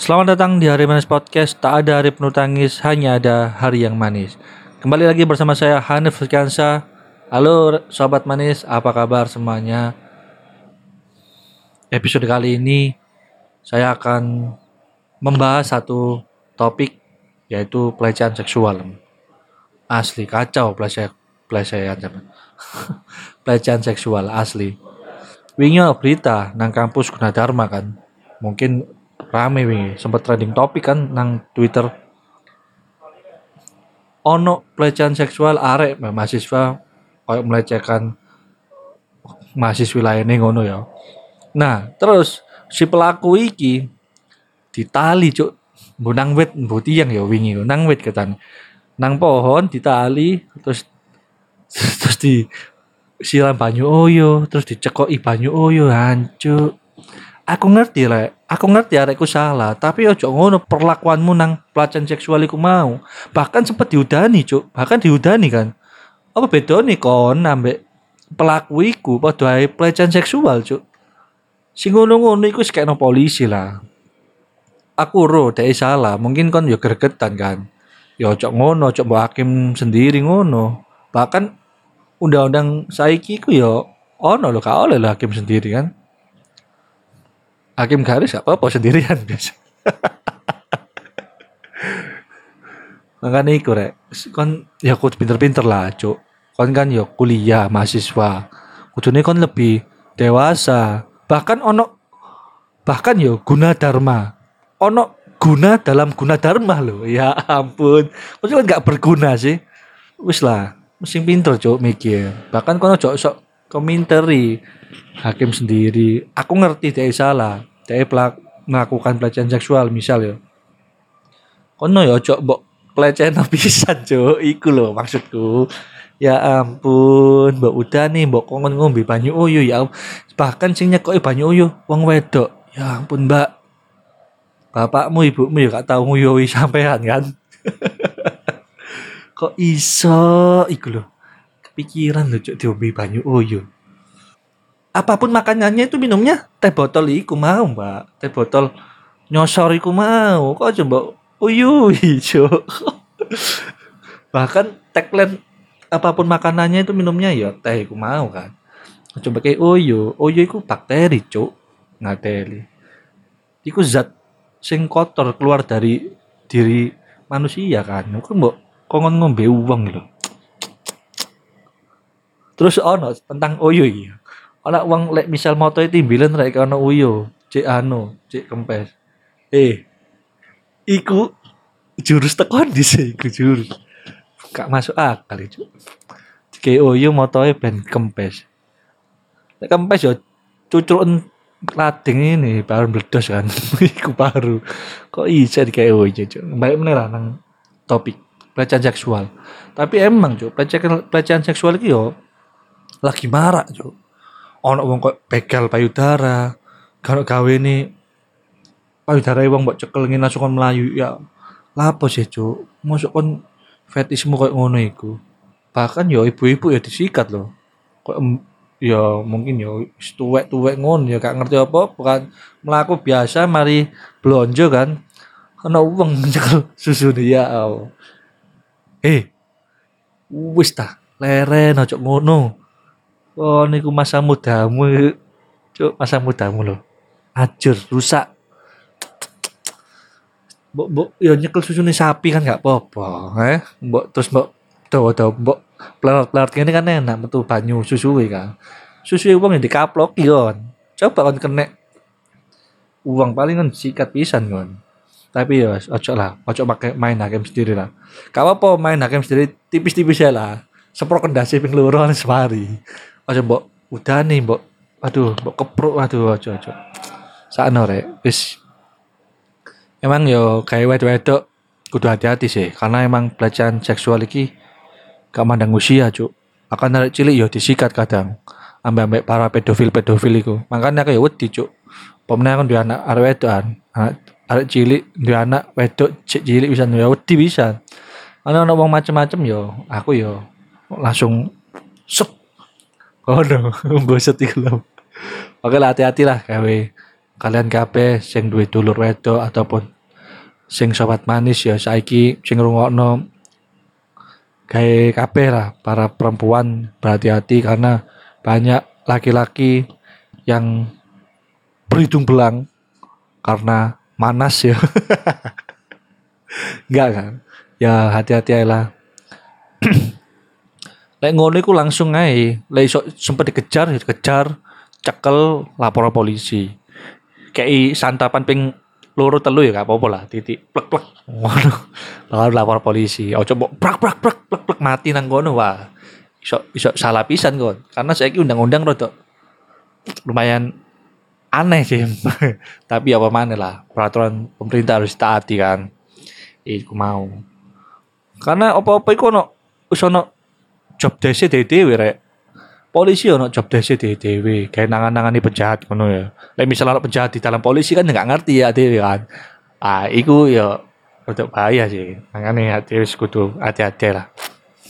Selamat datang di Hari Manis Podcast. Tak ada hari penuh tangis, hanya ada hari yang manis. Kembali lagi bersama saya Hanif Firkansa. Halo sobat manis, apa kabar semuanya? Episode kali ini saya akan membahas satu topik yaitu pelecehan seksual. Asli kacau pelecehan pelecehan pelecehan seksual asli. Wingi berita nang kampus Gunadarma kan. Mungkin rame wingi. Sempat trending topik kan nang Twitter. Ono pelecehan seksual arek mahasiswa kayak melecehkan mahasiswa lainnya ngono ya. Nah, terus si pelaku iki ditali cuk. Mbok nang wit mbok tiang ya wingi nang wit ketan nang pohon ditali terus terus di siram banyu oyo terus dicekoki banyu oyo hancur. Aku ngerti lah aku ngerti arekku salah tapi ojo ngono perlakuanmu nang pelecehan seksual iku mau. Bahkan sempat diudani cuk. Bahkan diudani kan. Apa beda nih kon ambek pelaku iku padha pelecehan seksual cuk? Sing ngono-ngono iku no polisi lah. Aku ro dek salah. Mungkin kon yo gregetan kan. Yo cok ngono cok mbok hakim sendiri ngono. Bahkan undang-undang saiki ku yo ono lo kau oleh hakim sendiri kan hakim garis gak apa-apa sendirian biasa makanya iku rek. Kon ya kudu pinter-pinter lah cuk. Kon kan yo kuliah mahasiswa. Kudune kon lebih dewasa. Bahkan ono bahkan yo guna dharma. Ono guna dalam guna dharma lo ya ampun. Maksudnya nggak berguna sih. Wis lah mesti pinter cok mikir. Bahkan kono cok sok komentari hakim sendiri. Aku ngerti dia salah dia pelak melakukan pelecehan seksual misal ya. Kono ya cok mbok pelecehan pisan cok. Iku lo maksudku. Ya ampun mbok udah nih mbok kongon ngombe banyu uyu ya bahkan sing nyekoi banyu uyu wong wedok. Ya ampun mbak. Bapakmu ibumu ya gak tahu nguyoi sampean kan? Kok iso? Iku loh kepikiran loh cok diombe banyu uyu apa pun makanannya itu minumnya teh botol iku mau mbak. Teh botol nyosor iku mau. Kok coba uyu cok bahkan tagline apa pun makanannya itu minumnya ya teh iku mau kan. Coba kayak uyu uyu iku bakteri cok ngateli iku zat sing kotor keluar dari diri manusia kan. Kok mbok kongon ngombe uang gitu. Terus ono tentang uyu iki ono uang lek misal moto timbilan rek ono uyu cek anu cek kempes. Eh iku jurus tekon di iku jurus. Gak masuk akal itu kayak uyu motoe ben kempes. Lek kempes yo cucuren lading ini baru meledos kan. Iku baru. Kok bisa di kayak uyu cuk? Baik meneh nang topik pelecehan seksual. Tapi emang cuk pelecehan pelecehan seksual iki yo lagi marak cuk ono wong kok begal payudara. Kalau gawe ini payudara wong mbok cekel ngene langsung kon melayu ya lapo sih cuk? Masuk kon fetismu kayak ngono iku? Bahkan yo ibu-ibu ya disikat loh. Kok ya mungkin ya tuwek-tuwek ngono ya gak ngerti apa bukan melaku biasa mari blonjo kan. Ana wong nyekel susu ya Allah. eh wis ta leren ojo ngono oh niku masa mudamu cuk masa mudamu loh hancur rusak. Mbok mbok ya nyekel susune sapi kan gak apa-apa eh. Mbok terus mbok dawa-dawa mbok pelarat-pelarat gini kan enak metu banyu susuwe kan. Susuwe wong yang dikaplok kon. Coba kon kena uang paling kan sikat pisan kon. Tapi ya ojo lah ojo pakai main hakim sendiri lah. Gak apa main hakim sendiri tipis-tipis ya lah. Sepro kendasi ping kan semari ojo mbok udah nih mbok aduh mbok kepruk aduh ojo ojo sakno rek wis. Emang yo kayak wedok-wedok kudu hati-hati sih karena emang pelecehan seksual iki gak mandang usia cuk. Akan narik cilik yo disikat kadang ambek ambek para pedofil pedofil iku. Makanya ya wedi cuk. Pemenang kan dua anak arek wedokan anak cilik dua anak wedok cik cilik bisa ya wedi bisa. Ana ono wong macem-macem yo aku yo langsung sep oh no boset iku lho Oke lah hati-hati lah gawe kalian kabeh sing duwe dulur wedok ataupun sing sobat manis ya saiki sing ngrungokno gawe kabeh lah para perempuan berhati-hati karena banyak laki-laki yang berhidung belang karena manas ya. Enggak kan? Ya hati-hati lah. Lek ngono iku langsung ae. Lek iso sempet dikejar ya dikejar, cekel lapor polisi. Kayak santapan ping loro telu ya gak apa-apa lah titik plek plek. Ngono. Lalu lapor polisi. Oh coba prak prak prak plek plek mati nang ngono wah iso iso salah pisan kon. Karena saya undang-undang rada lumayan aneh sih. Tapi apa mana lah peraturan pemerintah harus taati kan. Iku mau. Karena apa-apa iku ono wis ono job desk dhewe rek. Polisi ono job desk dhewe kayak nangan-nangani penjahat ngono ya. Lek misalnya ono penjahat di dalam polisi kan nggak ngerti ya dhewe kan. Ah iku ya untuk bahaya sih. Makanya hati kudu hati-hati lah.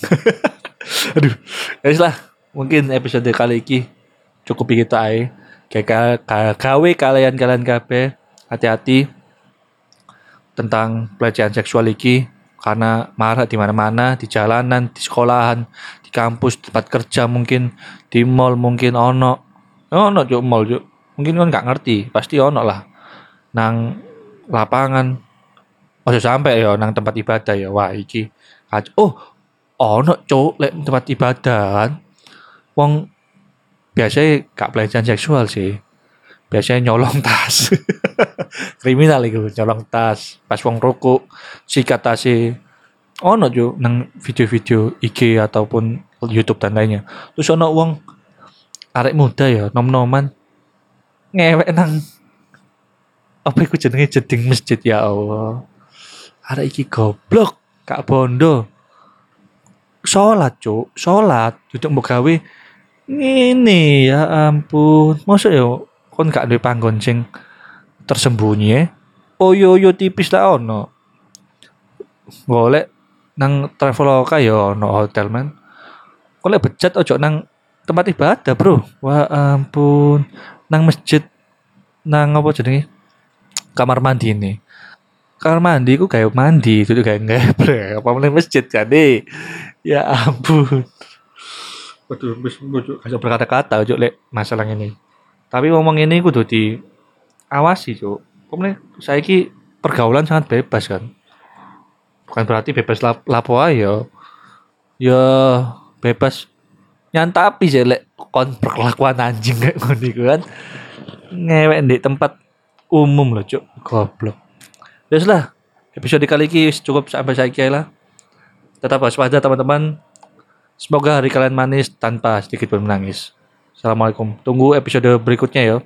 Aduh ya lah. Mungkin episode kali ini cukup gitu aja kayak gawe kalian kalian kabeh hati-hati tentang pelecehan seksual iki. Karena marah di mana-mana di jalanan di sekolahan di kampus tempat kerja mungkin di mall mungkin ono. Ono juk mall juk mungkin kan nggak ngerti pasti ono lah. Nang lapangan oh sampai ya nang tempat ibadah ya. Wah iki oh ono cuk lek tempat ibadah. Kan wong biasanya gak pelecehan seksual sih. Biasanya nyolong tas. Kriminal itu nyolong tas. Pas wong rokok sikat tas oh no jo nang video-video IG ataupun YouTube dan lainnya. Terus ono wong arek muda ya nom-noman ngewek nang apa iku jenenge? Jeding masjid. Ya Allah. Arek iki goblok kak bondo. Sholat cuk. Sholat duduk mbok gawe. Ini ya ampun. Masa ya kon gak duwe panggon sing tersembunyi ya. Oh yo yo tipis lah ono. Golek nang Traveloka ya ono hotel man. Golek bejat ojo nang tempat ibadah, Bro. Wah ampun. Nang masjid nang apa jenenge? Kamar mandi ini. Kamar mandi ku kayak mandi, itu kayak ngeble. Apa meneh masjid kan, Ya ampun. Waduh, wis kasih berkata-kata cuk lek masalah ini. Tapi ngomong ini kudu di awasi cuk. saya ki pergaulan sangat bebas kan. Bukan berarti bebas lap lapo ayo. Ya bebas nyantapi sih lek kon perlakuan anjing kayak iku kan. Ngewek di tempat umum loh cuk. Goblok. Ya lah. Episode kali ini cukup sampai saya lah. Tetap waspada teman-teman Semoga hari kalian manis tanpa sedikit pun menangis. Assalamualaikum. Tunggu episode berikutnya ya.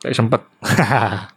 Kayak sempet.